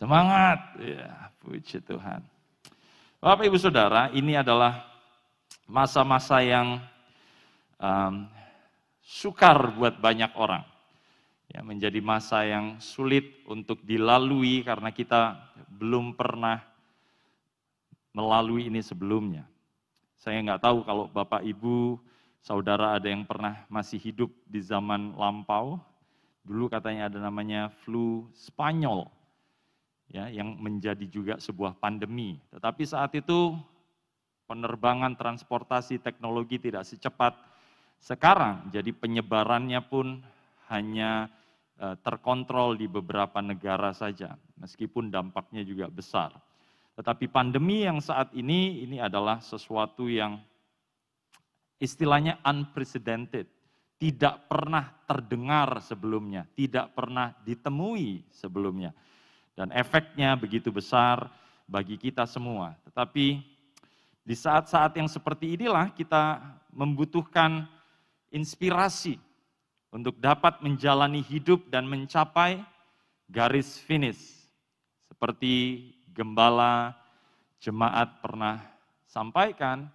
Semangat, ya puji Tuhan. Bapak Ibu Saudara, ini adalah masa-masa yang um, sukar buat banyak orang. Ya, menjadi masa yang sulit untuk dilalui karena kita belum pernah melalui ini sebelumnya. Saya nggak tahu kalau Bapak Ibu, saudara ada yang pernah masih hidup di zaman lampau. Dulu katanya ada namanya flu Spanyol, ya, yang menjadi juga sebuah pandemi. Tetapi saat itu penerbangan, transportasi, teknologi tidak secepat sekarang. Jadi penyebarannya pun hanya Eh, terkontrol di beberapa negara saja, meskipun dampaknya juga besar. Tetapi pandemi yang saat ini, ini adalah sesuatu yang istilahnya unprecedented, tidak pernah terdengar sebelumnya, tidak pernah ditemui sebelumnya. Dan efeknya begitu besar bagi kita semua. Tetapi di saat-saat yang seperti inilah kita membutuhkan inspirasi untuk dapat menjalani hidup dan mencapai garis finish. Seperti gembala jemaat pernah sampaikan,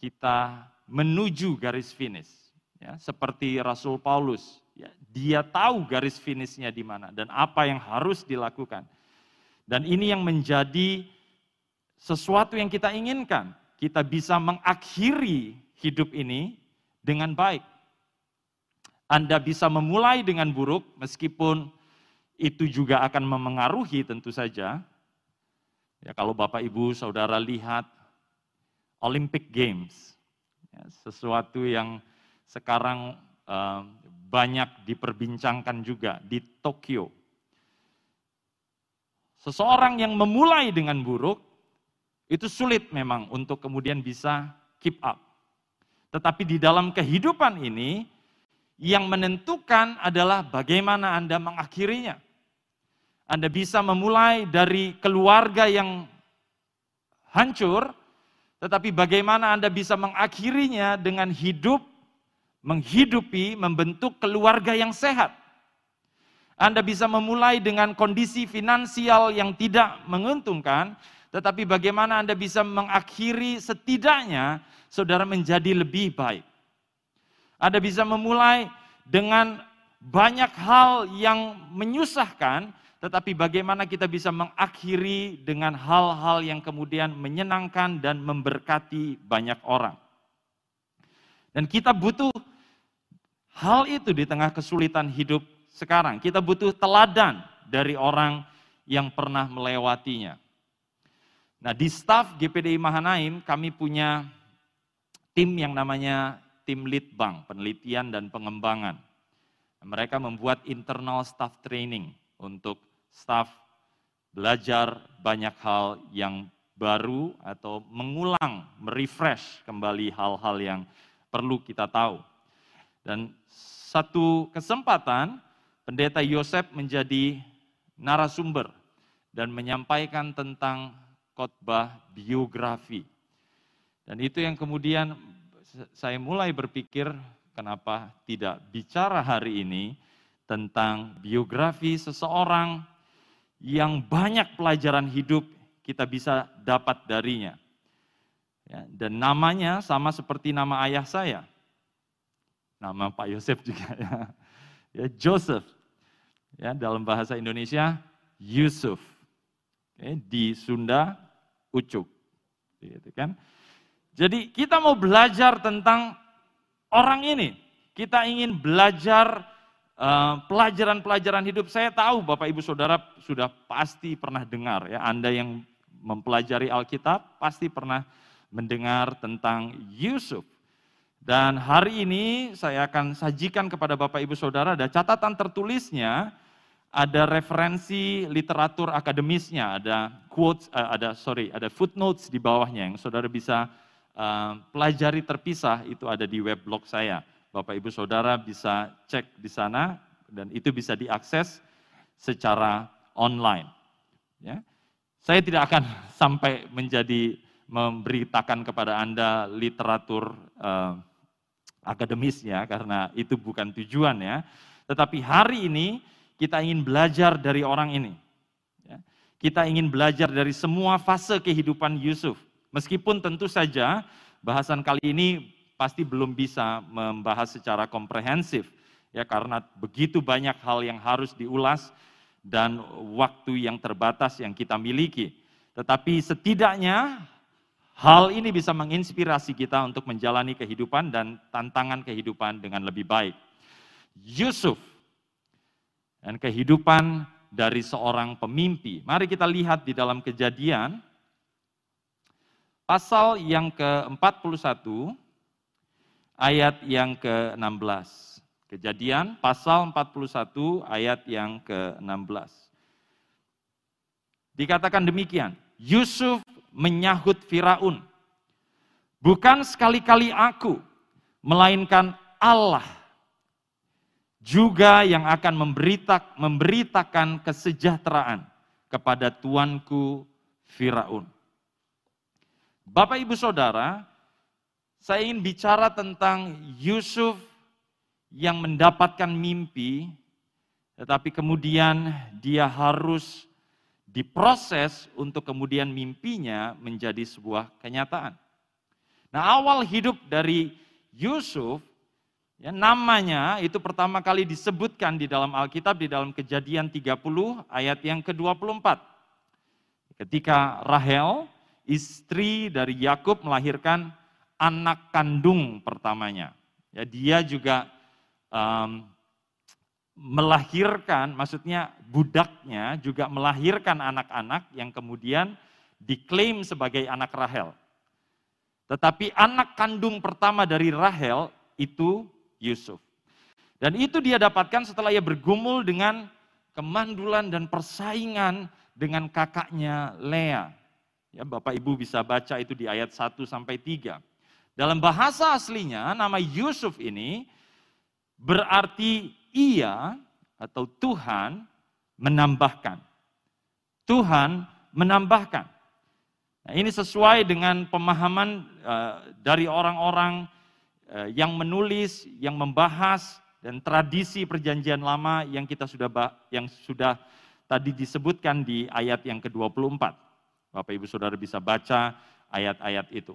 kita menuju garis finish. Ya, seperti Rasul Paulus, ya, dia tahu garis finishnya di mana dan apa yang harus dilakukan. Dan ini yang menjadi sesuatu yang kita inginkan. Kita bisa mengakhiri hidup ini dengan baik anda bisa memulai dengan buruk, meskipun itu juga akan memengaruhi tentu saja. Ya, kalau Bapak Ibu Saudara lihat Olympic Games, ya, sesuatu yang sekarang uh, banyak diperbincangkan juga di Tokyo. Seseorang yang memulai dengan buruk, itu sulit memang untuk kemudian bisa keep up. Tetapi di dalam kehidupan ini, yang menentukan adalah bagaimana Anda mengakhirinya. Anda bisa memulai dari keluarga yang hancur, tetapi bagaimana Anda bisa mengakhirinya dengan hidup, menghidupi, membentuk keluarga yang sehat. Anda bisa memulai dengan kondisi finansial yang tidak menguntungkan, tetapi bagaimana Anda bisa mengakhiri setidaknya saudara menjadi lebih baik. Anda bisa memulai dengan banyak hal yang menyusahkan, tetapi bagaimana kita bisa mengakhiri dengan hal-hal yang kemudian menyenangkan dan memberkati banyak orang. Dan kita butuh hal itu di tengah kesulitan hidup sekarang. Kita butuh teladan dari orang yang pernah melewatinya. Nah, di staff GPDI Mahanaim kami punya tim yang namanya tim Litbang, penelitian dan pengembangan. Mereka membuat internal staff training untuk staff belajar banyak hal yang baru atau mengulang, merefresh kembali hal-hal yang perlu kita tahu. Dan satu kesempatan, pendeta Yosef menjadi narasumber dan menyampaikan tentang khotbah biografi. Dan itu yang kemudian saya mulai berpikir kenapa tidak bicara hari ini tentang biografi seseorang yang banyak pelajaran hidup kita bisa dapat darinya. Ya, dan namanya sama seperti nama ayah saya. Nama Pak Yosef juga ya. ya Joseph. Ya, dalam bahasa Indonesia Yusuf. Di Sunda Ucuk. Gitu kan. Jadi kita mau belajar tentang orang ini. Kita ingin belajar eh, pelajaran-pelajaran uh, hidup. Saya tahu Bapak Ibu Saudara sudah pasti pernah dengar ya. Anda yang mempelajari Alkitab pasti pernah mendengar tentang Yusuf. Dan hari ini saya akan sajikan kepada Bapak Ibu Saudara ada catatan tertulisnya, ada referensi literatur akademisnya, ada quotes, uh, ada sorry, ada footnotes di bawahnya yang saudara bisa Eh, pelajari terpisah itu ada di web blog saya. Bapak Ibu Saudara bisa cek di sana dan itu bisa diakses secara online. Ya. Saya tidak akan sampai menjadi memberitakan kepada Anda literatur uh, akademisnya karena itu bukan tujuan ya. Tetapi hari ini kita ingin belajar dari orang ini. Ya. Kita ingin belajar dari semua fase kehidupan Yusuf. Meskipun tentu saja bahasan kali ini pasti belum bisa membahas secara komprehensif ya karena begitu banyak hal yang harus diulas dan waktu yang terbatas yang kita miliki. Tetapi setidaknya hal ini bisa menginspirasi kita untuk menjalani kehidupan dan tantangan kehidupan dengan lebih baik. Yusuf dan kehidupan dari seorang pemimpi. Mari kita lihat di dalam kejadian pasal yang ke-41 ayat yang ke-16. Kejadian pasal 41 ayat yang ke-16. Dikatakan demikian, Yusuf menyahut Firaun, "Bukan sekali-kali aku, melainkan Allah juga yang akan memberita, memberitakan kesejahteraan kepada tuanku Firaun." Bapak Ibu Saudara, saya ingin bicara tentang Yusuf yang mendapatkan mimpi, tetapi kemudian dia harus diproses untuk kemudian mimpinya menjadi sebuah kenyataan. Nah, awal hidup dari Yusuf, ya, namanya itu pertama kali disebutkan di dalam Alkitab di dalam Kejadian 30 ayat yang ke-24. Ketika Rahel, istri dari Yakub melahirkan anak kandung pertamanya. Ya, dia juga um, melahirkan, maksudnya budaknya juga melahirkan anak-anak yang kemudian diklaim sebagai anak Rahel. Tetapi anak kandung pertama dari Rahel itu Yusuf. Dan itu dia dapatkan setelah ia bergumul dengan kemandulan dan persaingan dengan kakaknya Lea. Ya, Bapak Ibu bisa baca itu di ayat 1 sampai 3. Dalam bahasa aslinya, nama Yusuf ini berarti ia atau Tuhan menambahkan. Tuhan menambahkan. Nah, ini sesuai dengan pemahaman uh, dari orang-orang uh, yang menulis, yang membahas dan tradisi perjanjian lama yang kita sudah yang sudah tadi disebutkan di ayat yang ke-24. Bapak Ibu Saudara bisa baca ayat-ayat itu.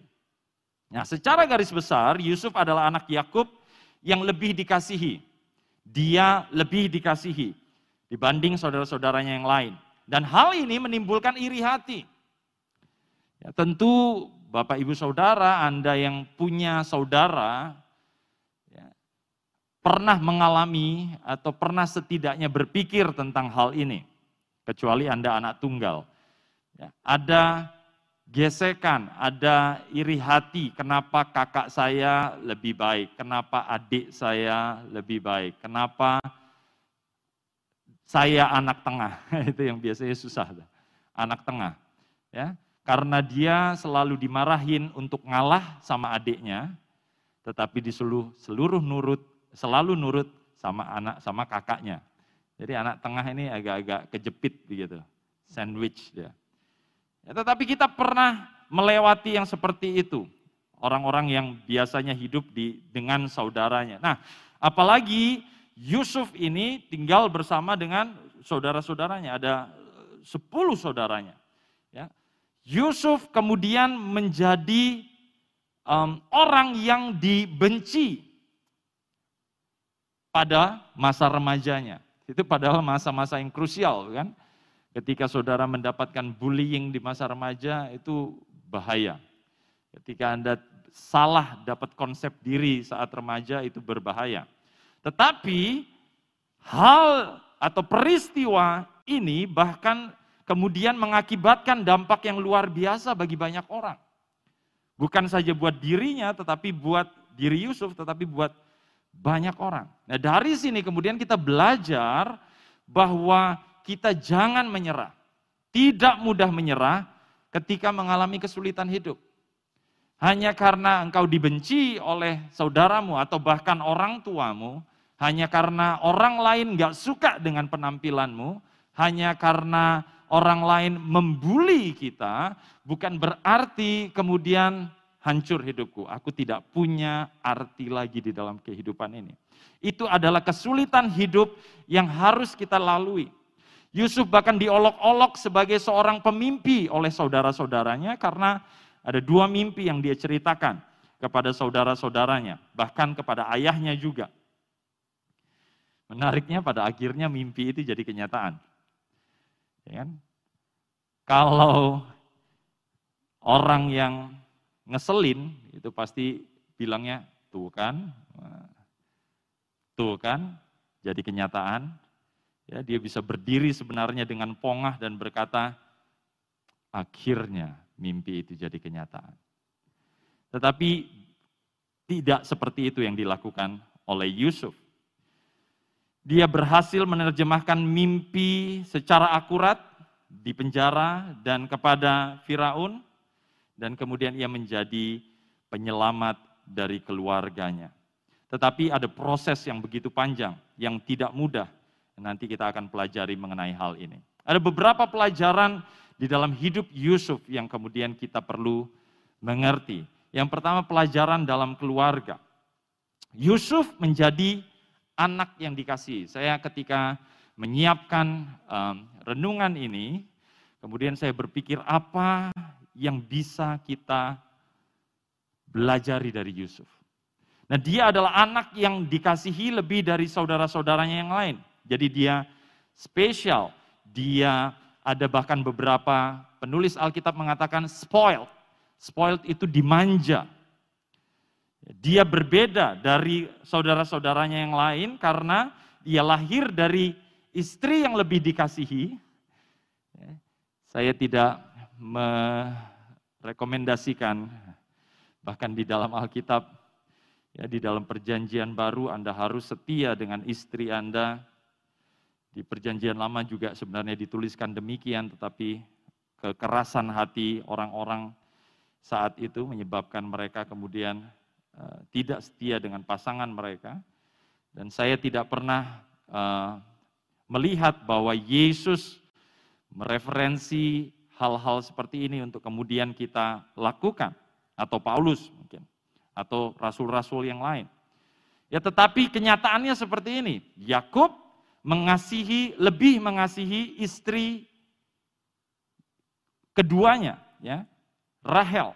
Nah, secara garis besar Yusuf adalah anak Yakub yang lebih dikasihi. Dia lebih dikasihi dibanding saudara-saudaranya yang lain. Dan hal ini menimbulkan iri hati. Ya, tentu Bapak Ibu Saudara, Anda yang punya saudara, ya, pernah mengalami atau pernah setidaknya berpikir tentang hal ini. Kecuali Anda anak tunggal. Ya, ada gesekan, ada iri hati, kenapa kakak saya lebih baik, kenapa adik saya lebih baik, kenapa saya anak tengah, itu yang biasanya susah, anak tengah. ya Karena dia selalu dimarahin untuk ngalah sama adiknya, tetapi di seluruh, seluruh nurut, selalu nurut sama anak sama kakaknya. Jadi anak tengah ini agak-agak kejepit begitu, sandwich dia. Ya, tetapi kita pernah melewati yang seperti itu. Orang-orang yang biasanya hidup di dengan saudaranya. Nah, apalagi Yusuf ini tinggal bersama dengan saudara-saudaranya. Ada sepuluh saudaranya. Ya. Yusuf kemudian menjadi um, orang yang dibenci pada masa remajanya. Itu padahal masa-masa yang krusial kan. Ketika saudara mendapatkan bullying di masa remaja itu bahaya. Ketika Anda salah dapat konsep diri saat remaja itu berbahaya. Tetapi hal atau peristiwa ini bahkan kemudian mengakibatkan dampak yang luar biasa bagi banyak orang. Bukan saja buat dirinya, tetapi buat diri Yusuf, tetapi buat banyak orang. Nah dari sini kemudian kita belajar bahwa kita jangan menyerah. Tidak mudah menyerah ketika mengalami kesulitan hidup. Hanya karena engkau dibenci oleh saudaramu atau bahkan orang tuamu, hanya karena orang lain gak suka dengan penampilanmu, hanya karena orang lain membuli kita, bukan berarti kemudian hancur hidupku. Aku tidak punya arti lagi di dalam kehidupan ini. Itu adalah kesulitan hidup yang harus kita lalui. Yusuf bahkan diolok-olok sebagai seorang pemimpi oleh saudara-saudaranya karena ada dua mimpi yang dia ceritakan kepada saudara-saudaranya, bahkan kepada ayahnya juga. Menariknya pada akhirnya mimpi itu jadi kenyataan. Ya kan? Kalau orang yang ngeselin itu pasti bilangnya tuh kan, tuh kan, jadi kenyataan. Ya, dia bisa berdiri sebenarnya dengan pongah dan berkata, akhirnya mimpi itu jadi kenyataan. Tetapi tidak seperti itu yang dilakukan oleh Yusuf. Dia berhasil menerjemahkan mimpi secara akurat di penjara dan kepada Firaun dan kemudian ia menjadi penyelamat dari keluarganya. Tetapi ada proses yang begitu panjang, yang tidak mudah. Nanti kita akan pelajari mengenai hal ini. Ada beberapa pelajaran di dalam hidup Yusuf yang kemudian kita perlu mengerti. Yang pertama pelajaran dalam keluarga. Yusuf menjadi anak yang dikasih. Saya ketika menyiapkan um, renungan ini, kemudian saya berpikir apa yang bisa kita belajari dari Yusuf. Nah dia adalah anak yang dikasihi lebih dari saudara-saudaranya yang lain. Jadi dia spesial, dia ada bahkan beberapa penulis Alkitab mengatakan spoiled. Spoiled itu dimanja. Dia berbeda dari saudara-saudaranya yang lain karena dia lahir dari istri yang lebih dikasihi. Saya tidak merekomendasikan bahkan di dalam Alkitab ya di dalam perjanjian baru Anda harus setia dengan istri Anda. Di perjanjian lama juga sebenarnya dituliskan demikian tetapi kekerasan hati orang-orang saat itu menyebabkan mereka kemudian uh, tidak setia dengan pasangan mereka dan saya tidak pernah uh, melihat bahwa Yesus mereferensi hal-hal seperti ini untuk kemudian kita lakukan atau Paulus mungkin atau rasul-rasul yang lain. Ya tetapi kenyataannya seperti ini. Yakub mengasihi lebih mengasihi istri keduanya ya, Rahel.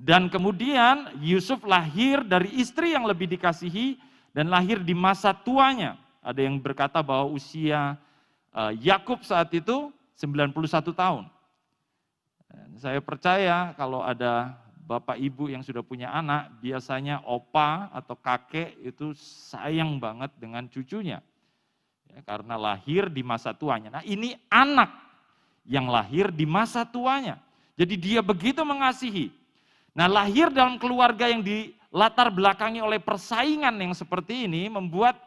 Dan kemudian Yusuf lahir dari istri yang lebih dikasihi dan lahir di masa tuanya. Ada yang berkata bahwa usia uh, Yakub saat itu 91 tahun. Saya percaya kalau ada bapak ibu yang sudah punya anak, biasanya opa atau kakek itu sayang banget dengan cucunya. Ya, karena lahir di masa tuanya. Nah ini anak yang lahir di masa tuanya. Jadi dia begitu mengasihi. Nah lahir dalam keluarga yang dilatar belakangi oleh persaingan yang seperti ini membuat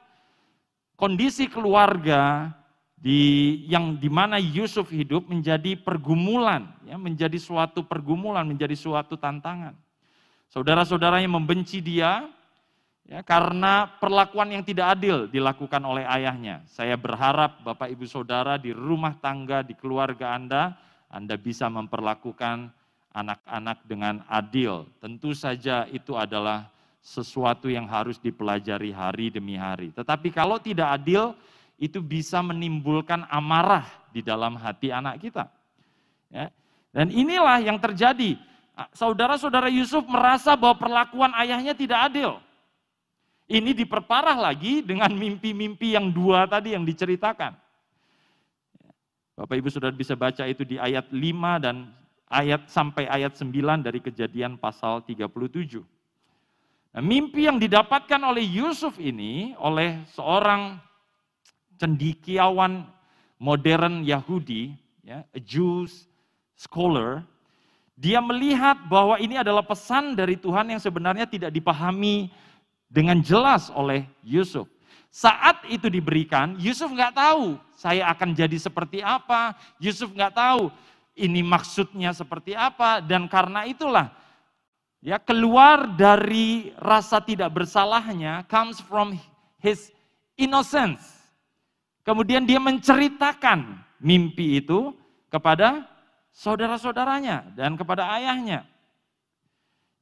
kondisi keluarga di yang di mana Yusuf hidup menjadi pergumulan, ya, menjadi suatu pergumulan, menjadi suatu tantangan. Saudara-saudaranya membenci dia ya, karena perlakuan yang tidak adil dilakukan oleh ayahnya. Saya berharap Bapak Ibu Saudara di rumah tangga, di keluarga Anda, Anda bisa memperlakukan anak-anak dengan adil. Tentu saja itu adalah sesuatu yang harus dipelajari hari demi hari. Tetapi kalau tidak adil, itu bisa menimbulkan amarah di dalam hati anak kita. Ya. Dan inilah yang terjadi. Saudara-saudara Yusuf merasa bahwa perlakuan ayahnya tidak adil. Ini diperparah lagi dengan mimpi-mimpi yang dua tadi yang diceritakan. Bapak Ibu sudah bisa baca itu di ayat 5 dan ayat sampai ayat 9 dari kejadian pasal 37. Nah, mimpi yang didapatkan oleh Yusuf ini oleh seorang cendikiawan modern Yahudi, ya, a Jews scholar, dia melihat bahwa ini adalah pesan dari Tuhan yang sebenarnya tidak dipahami dengan jelas oleh Yusuf. Saat itu diberikan, Yusuf nggak tahu saya akan jadi seperti apa. Yusuf nggak tahu ini maksudnya seperti apa. Dan karena itulah ya keluar dari rasa tidak bersalahnya comes from his innocence. Kemudian dia menceritakan mimpi itu kepada saudara-saudaranya dan kepada ayahnya.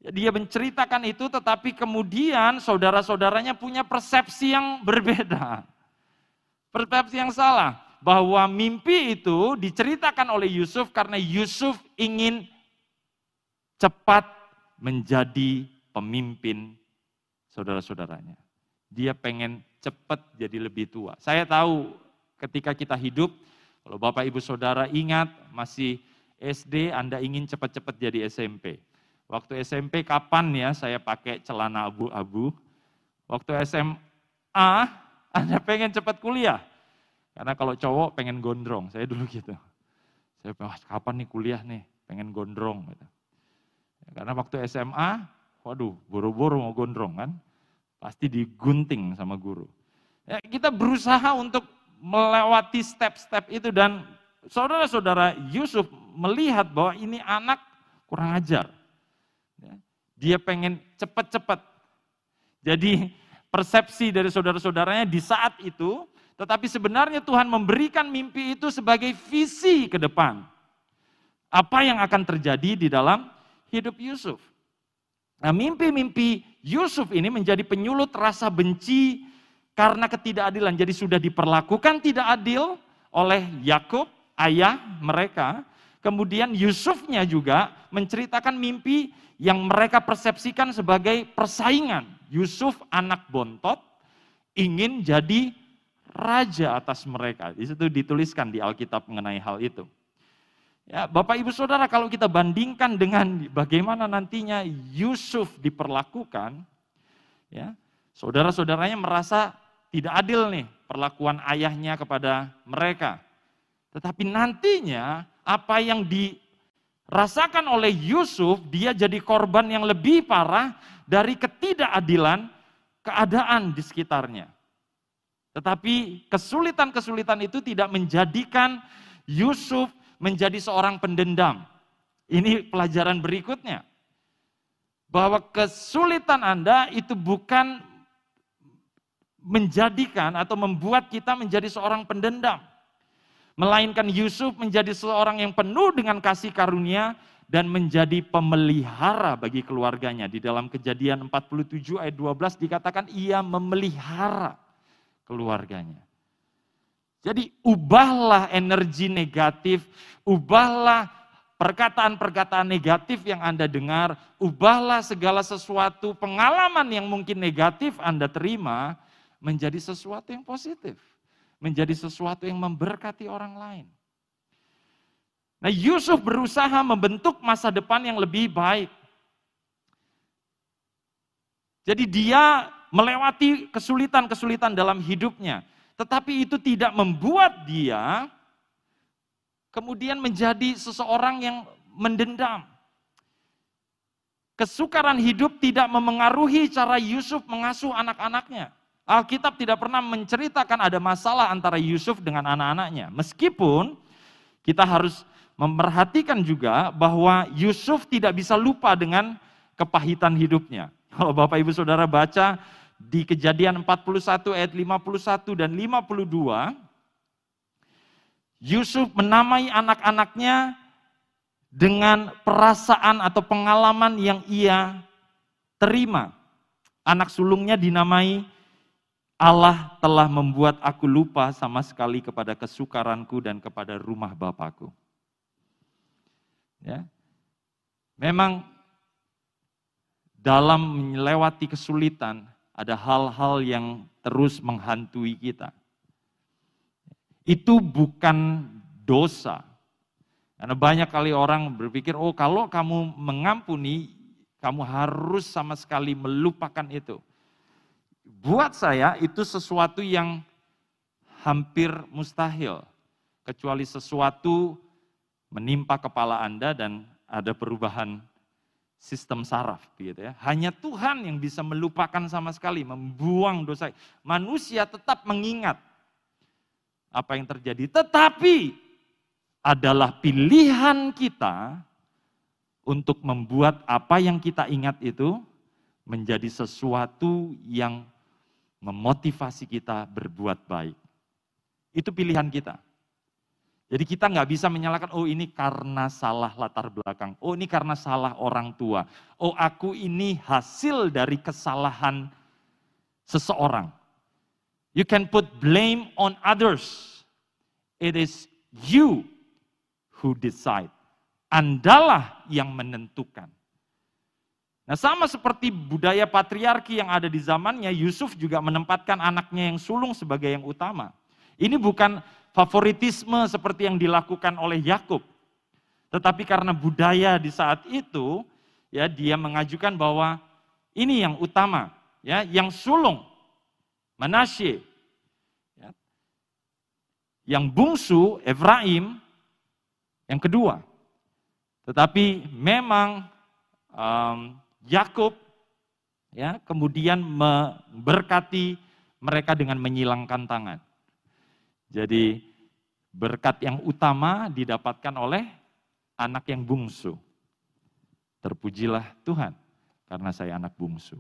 Dia menceritakan itu tetapi kemudian saudara-saudaranya punya persepsi yang berbeda. Persepsi yang salah. bahwa mimpi itu diceritakan oleh Yusuf karena Yusuf ingin cepat menjadi pemimpin saudara-saudaranya. Dia pengen cepat jadi lebih tua. Saya tahu ketika kita hidup, kalau Bapak Ibu Saudara ingat masih SD Anda ingin cepat-cepat jadi SMP. Waktu SMP kapan ya saya pakai celana abu-abu? Waktu SMA Anda pengen cepat kuliah. Karena kalau cowok pengen gondrong, saya dulu gitu. Saya wah kapan nih kuliah nih, pengen gondrong. Gitu. Karena waktu SMA, waduh buru-buru mau gondrong kan, pasti digunting sama guru. Ya, kita berusaha untuk melewati step-step itu dan saudara-saudara Yusuf melihat bahwa ini anak kurang ajar. Dia pengen cepat-cepat. Jadi persepsi dari saudara-saudaranya di saat itu tetapi sebenarnya Tuhan memberikan mimpi itu sebagai visi ke depan. Apa yang akan terjadi di dalam hidup Yusuf. Nah mimpi-mimpi Yusuf ini menjadi penyulut rasa benci karena ketidakadilan. Jadi sudah diperlakukan tidak adil oleh Yakub, ayah mereka. Kemudian Yusufnya juga menceritakan mimpi yang mereka persepsikan sebagai persaingan. Yusuf anak bontot ingin jadi raja atas mereka. Di situ dituliskan di Alkitab mengenai hal itu. Ya, Bapak Ibu Saudara, kalau kita bandingkan dengan bagaimana nantinya Yusuf diperlakukan, ya, saudara-saudaranya merasa tidak adil nih perlakuan ayahnya kepada mereka. Tetapi nantinya apa yang dirasakan oleh Yusuf, dia jadi korban yang lebih parah dari ketidakadilan keadaan di sekitarnya. Tetapi kesulitan-kesulitan itu tidak menjadikan Yusuf menjadi seorang pendendam. Ini pelajaran berikutnya. Bahwa kesulitan Anda itu bukan menjadikan atau membuat kita menjadi seorang pendendam. Melainkan Yusuf menjadi seorang yang penuh dengan kasih karunia dan menjadi pemelihara bagi keluarganya. Di dalam kejadian 47 ayat 12 dikatakan ia memelihara keluarganya. Jadi ubahlah energi negatif, ubahlah perkataan-perkataan negatif yang Anda dengar, ubahlah segala sesuatu pengalaman yang mungkin negatif Anda terima menjadi sesuatu yang positif, menjadi sesuatu yang memberkati orang lain. Nah, Yusuf berusaha membentuk masa depan yang lebih baik. Jadi dia melewati kesulitan-kesulitan dalam hidupnya. Tetapi itu tidak membuat dia kemudian menjadi seseorang yang mendendam. Kesukaran hidup tidak memengaruhi cara Yusuf mengasuh anak-anaknya. Alkitab tidak pernah menceritakan ada masalah antara Yusuf dengan anak-anaknya. Meskipun kita harus memperhatikan juga bahwa Yusuf tidak bisa lupa dengan kepahitan hidupnya. Kalau Bapak Ibu Saudara baca di kejadian 41 ayat 51 dan 52, Yusuf menamai anak-anaknya dengan perasaan atau pengalaman yang ia terima. Anak sulungnya dinamai Allah telah membuat aku lupa sama sekali kepada kesukaranku dan kepada rumah Bapakku. Ya. Memang dalam melewati kesulitan, ada hal-hal yang terus menghantui kita. Itu bukan dosa. Karena banyak kali orang berpikir, oh kalau kamu mengampuni, kamu harus sama sekali melupakan itu. Buat saya itu sesuatu yang hampir mustahil. Kecuali sesuatu menimpa kepala Anda dan ada perubahan sistem saraf gitu ya. Hanya Tuhan yang bisa melupakan sama sekali, membuang dosa. Manusia tetap mengingat apa yang terjadi, tetapi adalah pilihan kita untuk membuat apa yang kita ingat itu menjadi sesuatu yang memotivasi kita berbuat baik. Itu pilihan kita. Jadi kita nggak bisa menyalahkan, oh ini karena salah latar belakang, oh ini karena salah orang tua, oh aku ini hasil dari kesalahan seseorang. You can put blame on others. It is you who decide. Andalah yang menentukan. Nah sama seperti budaya patriarki yang ada di zamannya, Yusuf juga menempatkan anaknya yang sulung sebagai yang utama. Ini bukan favoritisme seperti yang dilakukan oleh Yakub. Tetapi karena budaya di saat itu, ya dia mengajukan bahwa ini yang utama, ya yang sulung, Manasye, ya. yang bungsu Efraim, yang kedua. Tetapi memang um, Yakub ya kemudian memberkati mereka dengan menyilangkan tangan. Jadi berkat yang utama didapatkan oleh anak yang bungsu. Terpujilah Tuhan karena saya anak bungsu.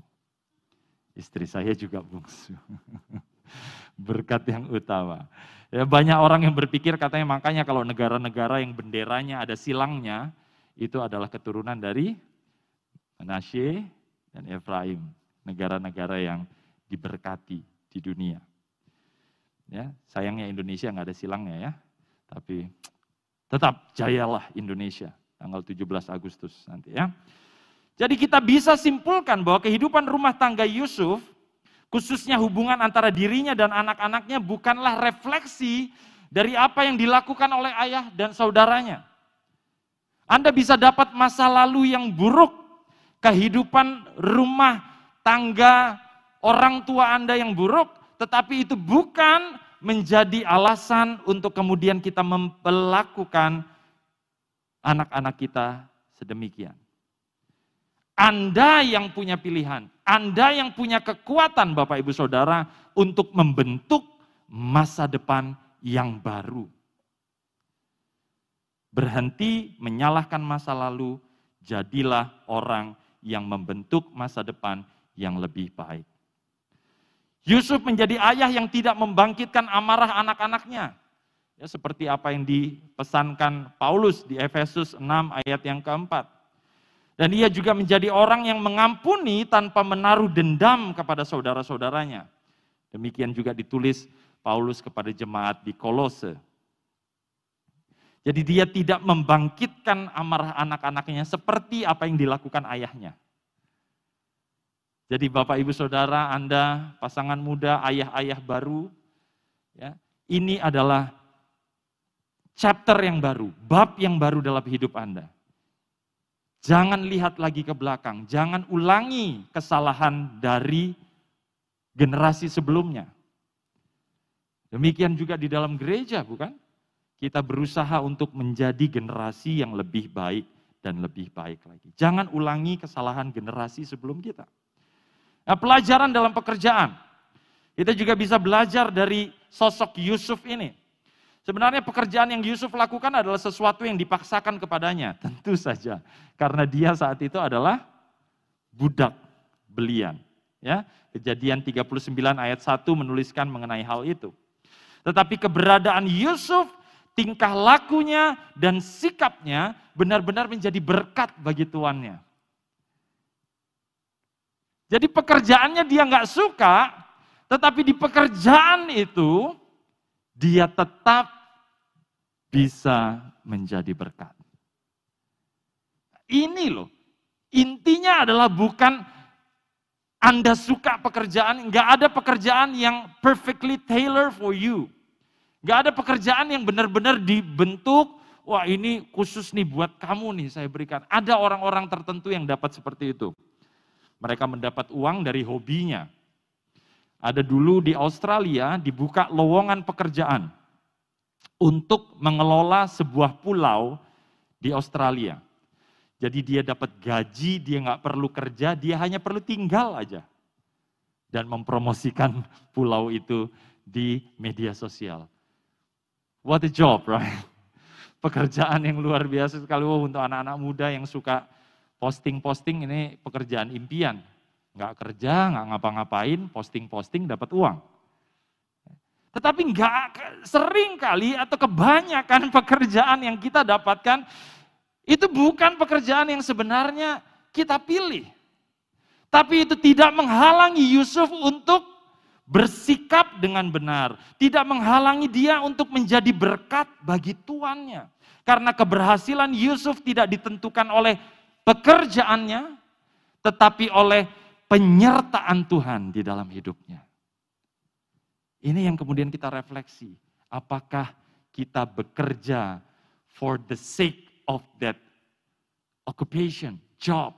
Istri saya juga bungsu. berkat yang utama. Ya, banyak orang yang berpikir katanya makanya kalau negara-negara yang benderanya ada silangnya, itu adalah keturunan dari Manasye dan Efraim, negara-negara yang diberkati di dunia. Ya, sayangnya Indonesia nggak ada silangnya ya, tapi tetap jayalah Indonesia tanggal 17 Agustus nanti ya. Jadi kita bisa simpulkan bahwa kehidupan rumah tangga Yusuf, khususnya hubungan antara dirinya dan anak-anaknya bukanlah refleksi dari apa yang dilakukan oleh ayah dan saudaranya. Anda bisa dapat masa lalu yang buruk kehidupan rumah tangga orang tua Anda yang buruk, tetapi itu bukan menjadi alasan untuk kemudian kita memperlakukan anak-anak kita sedemikian. Anda yang punya pilihan, Anda yang punya kekuatan Bapak Ibu Saudara untuk membentuk masa depan yang baru. Berhenti menyalahkan masa lalu, jadilah orang yang membentuk masa depan yang lebih baik. Yusuf menjadi ayah yang tidak membangkitkan amarah anak-anaknya. Ya, seperti apa yang dipesankan Paulus di Efesus 6 ayat yang keempat. Dan ia juga menjadi orang yang mengampuni tanpa menaruh dendam kepada saudara-saudaranya. Demikian juga ditulis Paulus kepada jemaat di Kolose. Jadi dia tidak membangkitkan amarah anak-anaknya seperti apa yang dilakukan ayahnya. Jadi Bapak Ibu Saudara, Anda pasangan muda, ayah-ayah baru, ya, ini adalah chapter yang baru, bab yang baru dalam hidup Anda. Jangan lihat lagi ke belakang, jangan ulangi kesalahan dari generasi sebelumnya. Demikian juga di dalam gereja, bukan? Kita berusaha untuk menjadi generasi yang lebih baik dan lebih baik lagi. Jangan ulangi kesalahan generasi sebelum kita. Nah, pelajaran dalam pekerjaan. Kita juga bisa belajar dari sosok Yusuf ini. Sebenarnya pekerjaan yang Yusuf lakukan adalah sesuatu yang dipaksakan kepadanya. Tentu saja. Karena dia saat itu adalah budak belian. Ya, Kejadian 39 ayat 1 menuliskan mengenai hal itu. Tetapi keberadaan Yusuf tingkah lakunya dan sikapnya benar-benar menjadi berkat bagi tuannya. Jadi pekerjaannya dia nggak suka, tetapi di pekerjaan itu dia tetap bisa menjadi berkat. Ini loh, intinya adalah bukan Anda suka pekerjaan, nggak ada pekerjaan yang perfectly tailor for you. Gak ada pekerjaan yang benar-benar dibentuk, wah ini khusus nih buat kamu nih saya berikan. Ada orang-orang tertentu yang dapat seperti itu. Mereka mendapat uang dari hobinya. Ada dulu di Australia dibuka lowongan pekerjaan untuk mengelola sebuah pulau di Australia. Jadi dia dapat gaji, dia nggak perlu kerja, dia hanya perlu tinggal aja. Dan mempromosikan pulau itu di media sosial. What a job, right? Pekerjaan yang luar biasa sekali wow, untuk anak-anak muda yang suka posting-posting ini pekerjaan impian. Nggak kerja, nggak ngapa-ngapain, posting-posting dapat uang. Tetapi nggak sering kali atau kebanyakan pekerjaan yang kita dapatkan itu bukan pekerjaan yang sebenarnya kita pilih. Tapi itu tidak menghalangi Yusuf untuk bersikap dengan benar, tidak menghalangi dia untuk menjadi berkat bagi tuannya. Karena keberhasilan Yusuf tidak ditentukan oleh pekerjaannya, tetapi oleh penyertaan Tuhan di dalam hidupnya. Ini yang kemudian kita refleksi. Apakah kita bekerja for the sake of that occupation, job,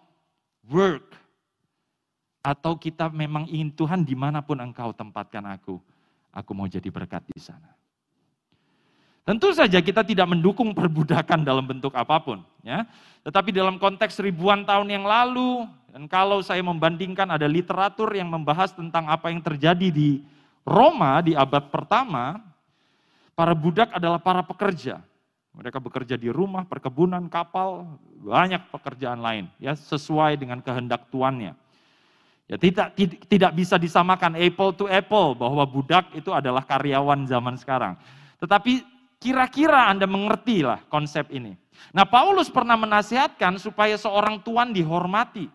work, atau kita memang ingin Tuhan di mana pun engkau tempatkan aku, aku mau jadi berkat di sana. Tentu saja kita tidak mendukung perbudakan dalam bentuk apa pun, ya. Tetapi dalam konteks ribuan tahun yang lalu, dan kalau saya membandingkan ada literatur yang membahas tentang apa yang terjadi di Roma di abad pertama, para budak adalah para pekerja. Mereka bekerja di rumah, perkebunan, kapal, banyak pekerjaan lain, ya sesuai dengan kehendak tuannya. Ya tidak, tidak bisa disamakan apple to apple bahwa budak itu adalah karyawan zaman sekarang. Tetapi kira-kira Anda mengerti lah konsep ini. Nah Paulus pernah menasihatkan supaya seorang tuan dihormati.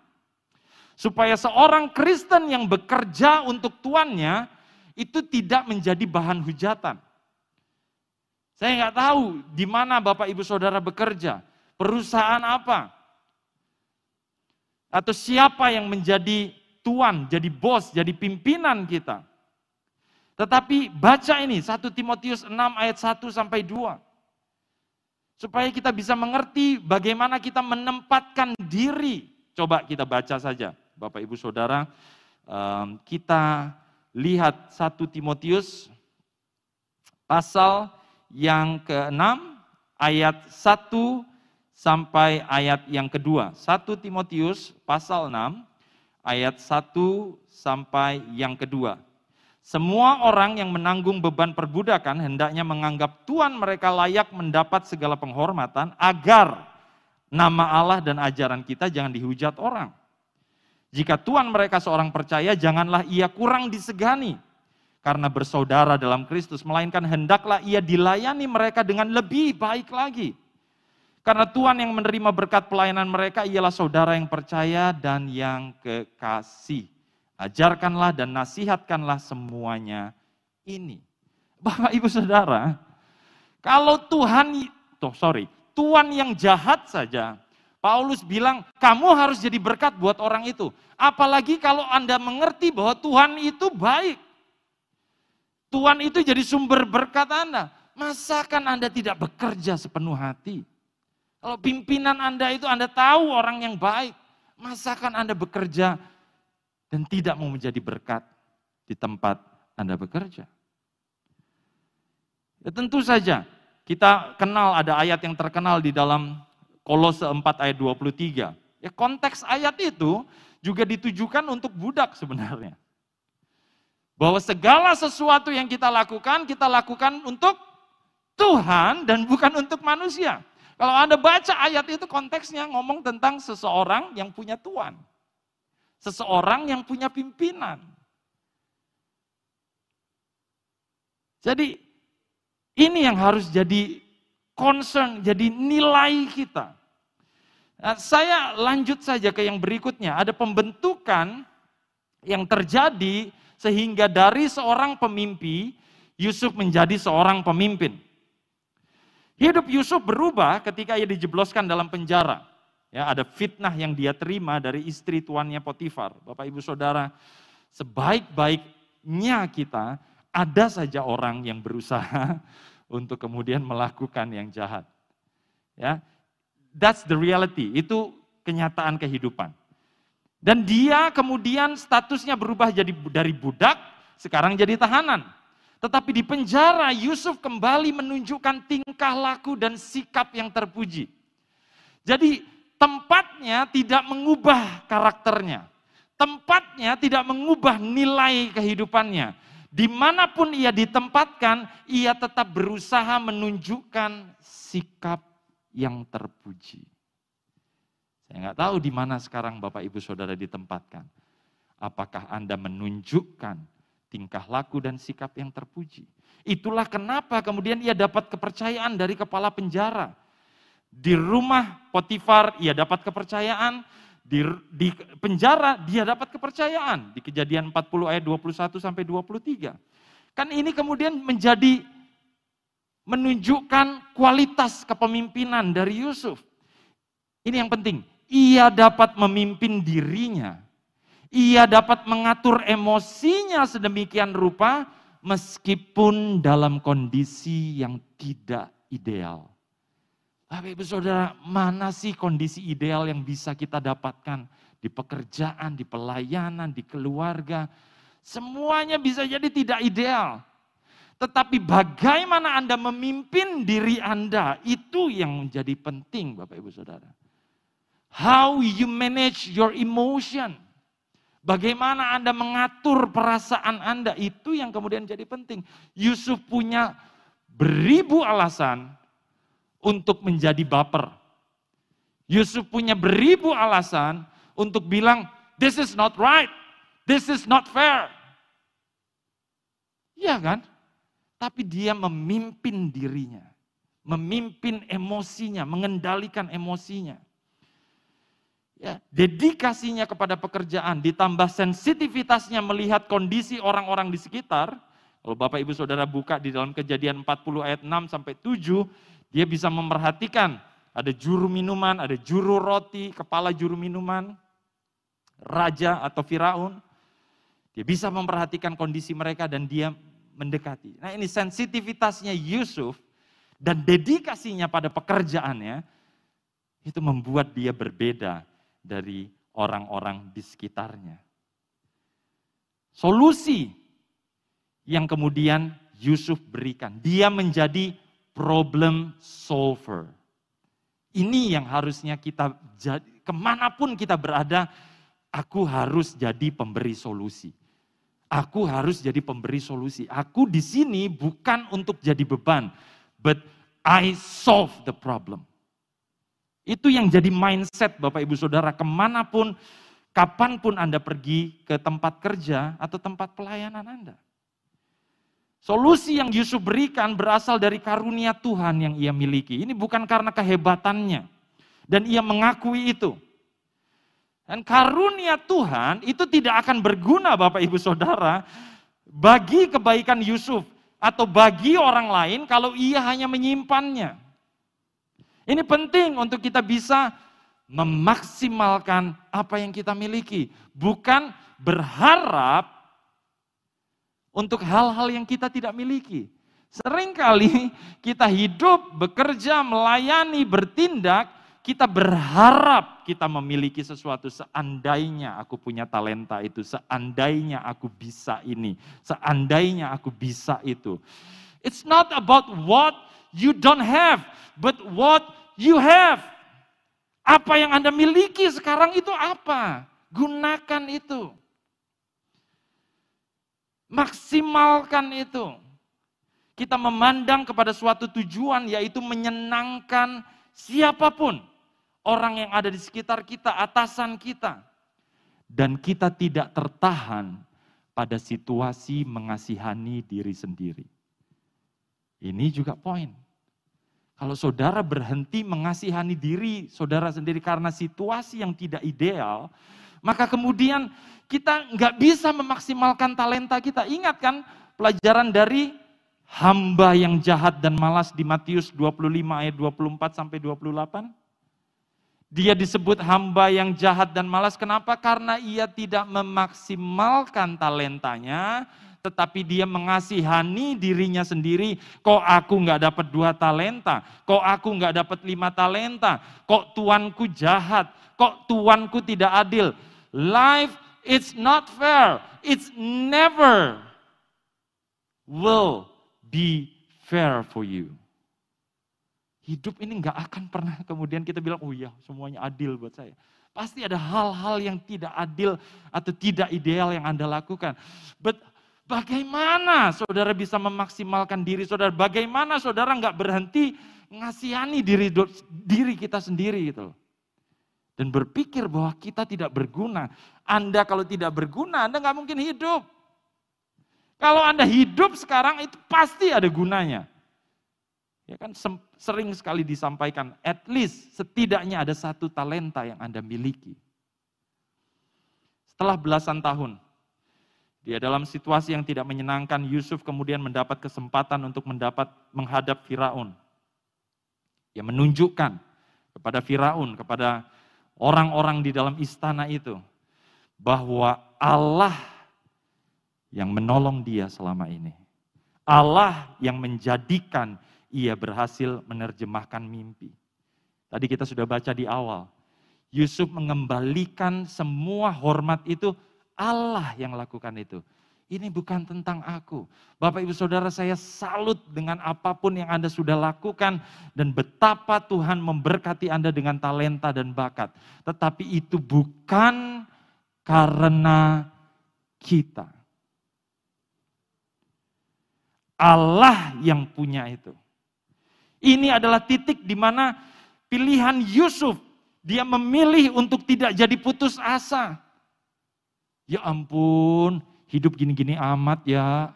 Supaya seorang Kristen yang bekerja untuk tuannya itu tidak menjadi bahan hujatan. Saya nggak tahu di mana Bapak Ibu Saudara bekerja, perusahaan apa, atau siapa yang menjadi tuan, jadi bos, jadi pimpinan kita. Tetapi baca ini 1 Timotius 6 ayat 1 sampai 2. Supaya kita bisa mengerti bagaimana kita menempatkan diri. Coba kita baca saja Bapak Ibu Saudara. Kita lihat 1 Timotius pasal yang ke-6 ayat 1 sampai ayat yang kedua. 1 Timotius pasal 6 ayat 1 sampai yang kedua. Semua orang yang menanggung beban perbudakan hendaknya menganggap Tuhan mereka layak mendapat segala penghormatan agar nama Allah dan ajaran kita jangan dihujat orang. Jika Tuhan mereka seorang percaya, janganlah ia kurang disegani karena bersaudara dalam Kristus, melainkan hendaklah ia dilayani mereka dengan lebih baik lagi. Karena Tuhan yang menerima berkat pelayanan mereka ialah saudara yang percaya dan yang kekasih. Ajarkanlah dan nasihatkanlah semuanya ini. Bapak Ibu Saudara, kalau Tuhan, tuh sorry, Tuhan yang jahat saja, Paulus bilang, kamu harus jadi berkat buat orang itu. Apalagi kalau Anda mengerti bahwa Tuhan itu baik. Tuhan itu jadi sumber berkat Anda. Masakan Anda tidak bekerja sepenuh hati? Kalau pimpinan Anda itu Anda tahu orang yang baik, masakan Anda bekerja dan tidak mau menjadi berkat di tempat Anda bekerja? Ya tentu saja, kita kenal ada ayat yang terkenal di dalam Kolose 4 ayat 23. Ya konteks ayat itu juga ditujukan untuk budak sebenarnya. Bahwa segala sesuatu yang kita lakukan, kita lakukan untuk Tuhan dan bukan untuk manusia. Kalau Anda baca ayat itu konteksnya ngomong tentang seseorang yang punya tuan. Seseorang yang punya pimpinan. Jadi ini yang harus jadi concern, jadi nilai kita. Nah, saya lanjut saja ke yang berikutnya. Ada pembentukan yang terjadi sehingga dari seorang pemimpi, Yusuf menjadi seorang pemimpin. Hidup Yusuf berubah ketika ia dijebloskan dalam penjara. Ya, ada fitnah yang dia terima dari istri tuannya Potifar. Bapak Ibu Saudara, sebaik-baiknya kita ada saja orang yang berusaha untuk kemudian melakukan yang jahat. Ya. That's the reality. Itu kenyataan kehidupan. Dan dia kemudian statusnya berubah jadi dari budak, sekarang jadi tahanan. Tetapi di penjara Yusuf kembali menunjukkan tingkah laku dan sikap yang terpuji. Jadi tempatnya tidak mengubah karakternya. Tempatnya tidak mengubah nilai kehidupannya. Di mana pun ia ditempatkan, ia tetap berusaha menunjukkan sikap yang terpuji. Saya nggak tahu di mana sekarang Bapak Ibu Saudara ditempatkan. Apakah Anda menunjukkan tingkah laku dan sikap yang terpuji. Itulah kenapa kemudian ia dapat kepercayaan dari kepala penjara. Di rumah Potifar ia dapat kepercayaan, di, di penjara dia dapat kepercayaan di kejadian 40 ayat 21 sampai 23. Kan ini kemudian menjadi menunjukkan kualitas kepemimpinan dari Yusuf. Ini yang penting, ia dapat memimpin dirinya. Ia dapat mengatur emosinya sedemikian rupa meskipun dalam kondisi yang tidak ideal. Bapak Ibu Saudara, mana sih kondisi ideal yang bisa kita dapatkan di pekerjaan, di pelayanan, di keluarga? Semuanya bisa jadi tidak ideal. Tetapi bagaimana Anda memimpin diri Anda, itu yang menjadi penting Bapak Ibu Saudara. How you manage your emotion. Bagaimana Anda mengatur perasaan Anda, itu yang kemudian jadi penting. Yusuf punya beribu alasan untuk menjadi baper. Yusuf punya beribu alasan untuk bilang, this is not right, this is not fair. Iya kan? Tapi dia memimpin dirinya, memimpin emosinya, mengendalikan emosinya. Ya, dedikasinya kepada pekerjaan ditambah sensitivitasnya melihat kondisi orang-orang di sekitar. Kalau Bapak Ibu Saudara buka di dalam kejadian 40 ayat 6 sampai 7, dia bisa memperhatikan ada juru minuman, ada juru roti, kepala juru minuman, raja atau Firaun. Dia bisa memperhatikan kondisi mereka dan dia mendekati. Nah ini sensitivitasnya Yusuf dan dedikasinya pada pekerjaannya itu membuat dia berbeda dari orang-orang di sekitarnya. Solusi yang kemudian Yusuf berikan, dia menjadi problem solver. Ini yang harusnya kita jadi, ke mana pun kita berada, aku harus jadi pemberi solusi. Aku harus jadi pemberi solusi. Aku di sini bukan untuk jadi beban, but I solve the problem. Itu yang jadi mindset Bapak Ibu Saudara ke mana pun, kapan pun Anda pergi ke tempat kerja atau tempat pelayanan Anda. Solusi yang Yusuf berikan berasal dari karunia Tuhan yang ia miliki. Ini bukan karena kehebatannya. Dan ia mengakui itu. Dan karunia Tuhan itu tidak akan berguna Bapak Ibu Saudara bagi kebaikan Yusuf atau bagi orang lain kalau ia hanya menyimpannya. Ini penting untuk kita bisa memaksimalkan apa yang kita miliki, bukan berharap untuk hal-hal yang kita tidak miliki. Seringkali kita hidup, bekerja, melayani, bertindak, kita berharap kita memiliki sesuatu seandainya aku punya talenta itu, seandainya aku bisa ini, seandainya aku bisa itu. It's not about what you don't have, but what you have. Apa yang Anda miliki sekarang itu apa? Gunakan itu. Maksimalkan itu. Kita memandang kepada suatu tujuan yaitu menyenangkan siapa pun. Orang yang ada di sekitar kita, atasan kita. Dan kita tidak tertahan pada situasi mengasihani diri sendiri. Ini juga poin. Kalau saudara berhenti mengasihani diri saudara sendiri karena situasi yang tidak ideal, maka kemudian kita nggak bisa memaksimalkan talenta kita. Ingat kan pelajaran dari hamba yang jahat dan malas di Matius 25 ayat 24 sampai 28? Dia disebut hamba yang jahat dan malas. Kenapa? Karena ia tidak memaksimalkan talentanya, tetapi dia mengasihani dirinya sendiri. Kok aku nggak dapat dua talenta? Kok aku nggak dapat lima talenta? Kok tuanku jahat? Kok tuanku tidak adil? Life it's not fair. It's never will be fair for you. Hidup ini nggak akan pernah kemudian kita bilang, oh iya semuanya adil buat saya. Pasti ada hal-hal yang tidak adil atau tidak ideal yang Anda lakukan. But bagaimana saudara bisa memaksimalkan diri saudara? Bagaimana saudara nggak berhenti ngasihani diri diri kita sendiri gitu dan berpikir bahwa kita tidak berguna. Anda kalau tidak berguna, Anda nggak mungkin hidup. Kalau Anda hidup sekarang itu pasti ada gunanya. Ya kan sering sekali disampaikan, at least setidaknya ada satu talenta yang Anda miliki. Setelah belasan tahun, dia dalam situasi yang tidak menyenangkan, Yusuf kemudian mendapat kesempatan untuk mendapat menghadap Firaun. Dia menunjukkan kepada Firaun, kepada orang-orang di dalam istana itu, bahwa Allah yang menolong dia selama ini. Allah yang menjadikan ia berhasil menerjemahkan mimpi. Tadi kita sudah baca di awal, Yusuf mengembalikan semua hormat itu Allah yang lakukan itu. Ini bukan tentang aku. Bapak ibu saudara saya salut dengan apa pun yang Anda sudah lakukan. Dan betapa Tuhan memberkati Anda dengan talenta dan bakat. Tetapi itu bukan karena kita. Allah yang punya itu. Ini adalah titik di mana pilihan Yusuf dia memilih untuk tidak jadi putus asa. Ya ampun, hidup gini-gini amat ya.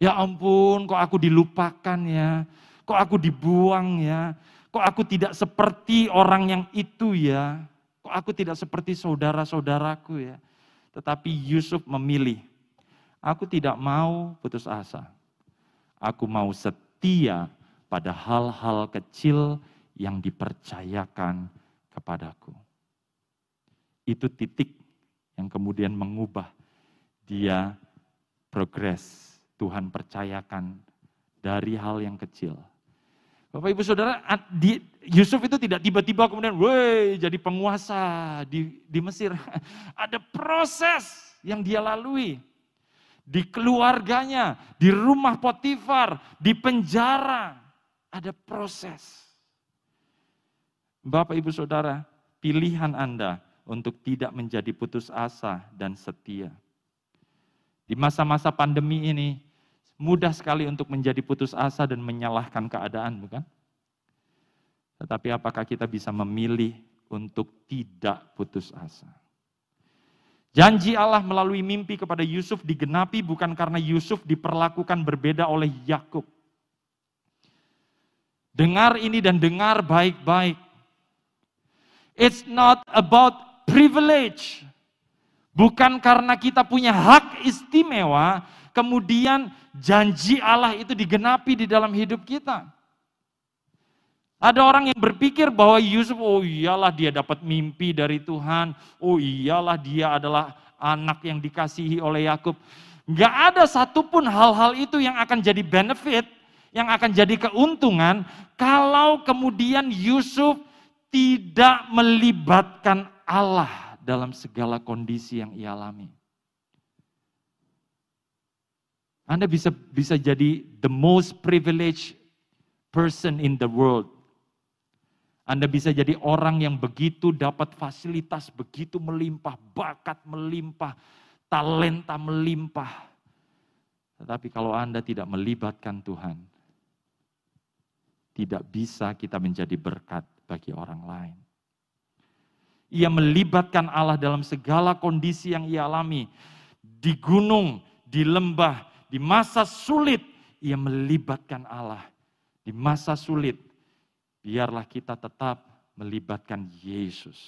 Ya ampun, kok aku dilupakan ya. Kok aku dibuang ya. Kok aku tidak seperti orang yang itu ya. Kok aku tidak seperti saudara-saudaraku ya. Tetapi Yusuf memilih, aku tidak mau putus asa. Aku mau setia pada hal-hal kecil yang dipercayakan kepadaku. Itu titik yang kemudian mengubah dia progres. Tuhan percayakan dari hal yang kecil. Bapak Ibu Saudara, Yusuf itu tidak tiba-tiba kemudian, woi jadi penguasa di, di Mesir. Ada proses yang dia lalui. Di keluarganya, di rumah Potifar, di penjara. Ada proses. Bapak, Ibu, Saudara, pilihan Anda untuk tidak menjadi putus asa dan setia. Di masa-masa pandemi ini, mudah sekali untuk menjadi putus asa dan menyalahkan keadaan, bukan? Tetapi apakah kita bisa memilih untuk tidak putus asa? Janji Allah melalui mimpi kepada Yusuf digenapi bukan karena Yusuf diperlakukan berbeda oleh Yakub. Dengar ini dan dengar baik-baik. It's not about privilege. Bukan karena kita punya hak istimewa, kemudian janji Allah itu digenapi di dalam hidup kita. Ada orang yang berpikir bahwa Yusuf, oh iyalah dia dapat mimpi dari Tuhan, oh iyalah dia adalah anak yang dikasihi oleh Yakub. Gak ada satupun hal-hal itu yang akan jadi benefit, yang akan jadi keuntungan, kalau kemudian Yusuf tidak melibatkan Allah dalam segala kondisi yang ia alami. Anda bisa bisa jadi the most privileged person in the world. Anda bisa jadi orang yang begitu dapat fasilitas begitu melimpah, bakat melimpah, talenta melimpah. Tetapi kalau Anda tidak melibatkan Tuhan, tidak bisa kita menjadi berkat bagi orang lain. Ia melibatkan Allah dalam segala kondisi yang ia alami. Di gunung, di lembah, di masa sulit, ia melibatkan Allah. Di masa sulit, biarlah kita tetap melibatkan Yesus.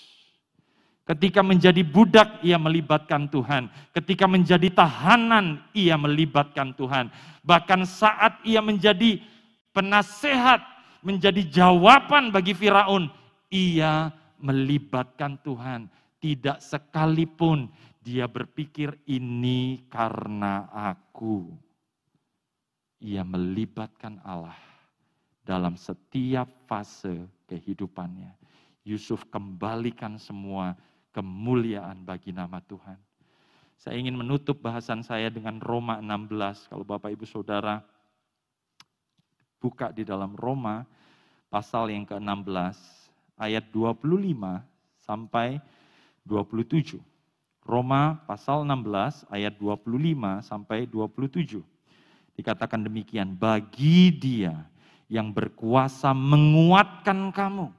Ketika menjadi budak, ia melibatkan Tuhan. Ketika menjadi tahanan, ia melibatkan Tuhan. Bahkan saat ia menjadi penasehat menjadi jawaban bagi Firaun. Ia melibatkan Tuhan. Tidak sekalipun dia berpikir ini karena aku. Ia melibatkan Allah dalam setiap fase kehidupannya. Yusuf kembalikan semua kemuliaan bagi nama Tuhan. Saya ingin menutup bahasan saya dengan Roma 16. Kalau Bapak Ibu Saudara buka di dalam Roma pasal yang ke-16 ayat 25 sampai 27. Roma pasal 16 ayat 25 sampai 27. Dikatakan demikian, bagi dia yang berkuasa menguatkan kamu.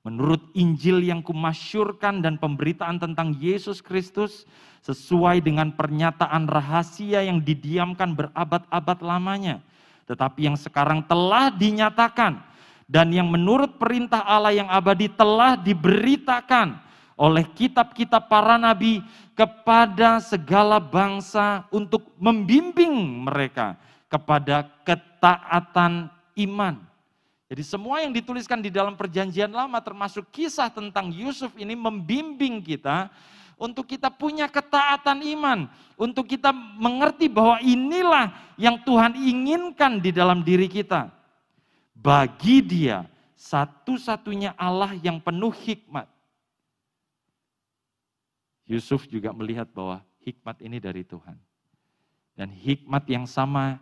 Menurut Injil yang kumasyurkan dan pemberitaan tentang Yesus Kristus sesuai dengan pernyataan rahasia yang didiamkan berabad-abad lamanya tetapi yang sekarang telah dinyatakan dan yang menurut perintah Allah yang abadi telah diberitakan oleh kitab-kitab para nabi kepada segala bangsa untuk membimbing mereka kepada ketaatan iman. Jadi semua yang dituliskan di dalam perjanjian lama termasuk kisah tentang Yusuf ini membimbing kita untuk kita punya ketaatan iman, untuk kita mengerti bahwa inilah yang Tuhan inginkan di dalam diri kita. Bagi dia satu-satunya Allah yang penuh hikmat. Yusuf juga melihat bahwa hikmat ini dari Tuhan. Dan hikmat yang sama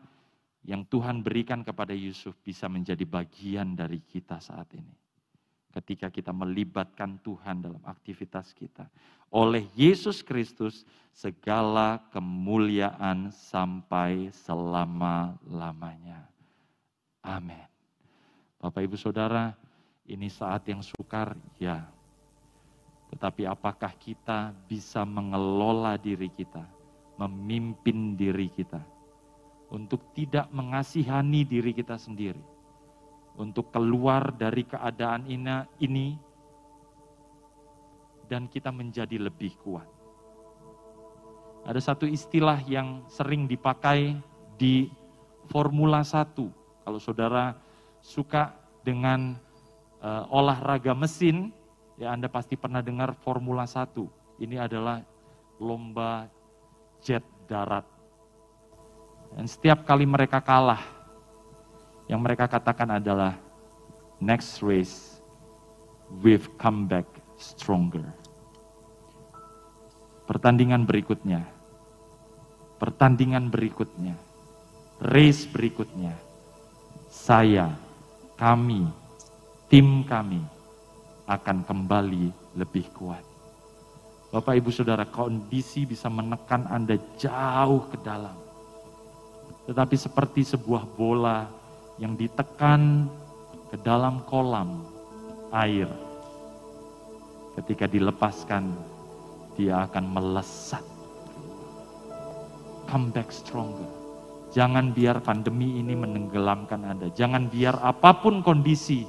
yang Tuhan berikan kepada Yusuf bisa menjadi bagian dari kita saat ini. Ketika kita melibatkan Tuhan dalam aktivitas kita. Oleh Yesus Kristus segala kemuliaan sampai selama-lamanya. Amin. Bapak Ibu Saudara, ini saat yang sukar, ya. Tetapi apakah kita bisa mengelola diri kita, memimpin diri kita, untuk tidak mengasihani diri kita sendiri, untuk keluar dari keadaan ini, dan kita menjadi lebih kuat. Ada satu istilah yang sering dipakai di Formula 1. Kalau saudara suka dengan uh, olahraga mesin, ya Anda pasti pernah dengar Formula 1. Ini adalah lomba jet darat dan setiap kali mereka kalah, yang mereka katakan adalah next race we've come back stronger. Pertandingan berikutnya, pertandingan berikutnya, race berikutnya, saya, kami, tim kami akan kembali lebih kuat. Bapak, ibu, saudara, kondisi bisa menekan Anda jauh ke dalam tetapi seperti sebuah bola yang ditekan ke dalam kolam air. Ketika dilepaskan, dia akan melesat. Come back stronger. Jangan biar pandemi ini menenggelamkan Anda. Jangan biar apa pun kondisi,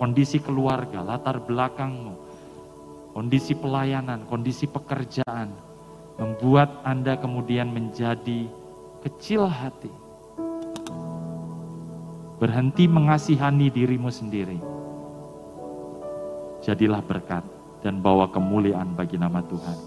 kondisi keluarga, latar belakangmu, kondisi pelayanan, kondisi pekerjaan, membuat Anda kemudian menjadi kecil hati. Berhenti mengasihani dirimu sendiri. Jadilah berkat dan bawa kemuliaan bagi nama Tuhan.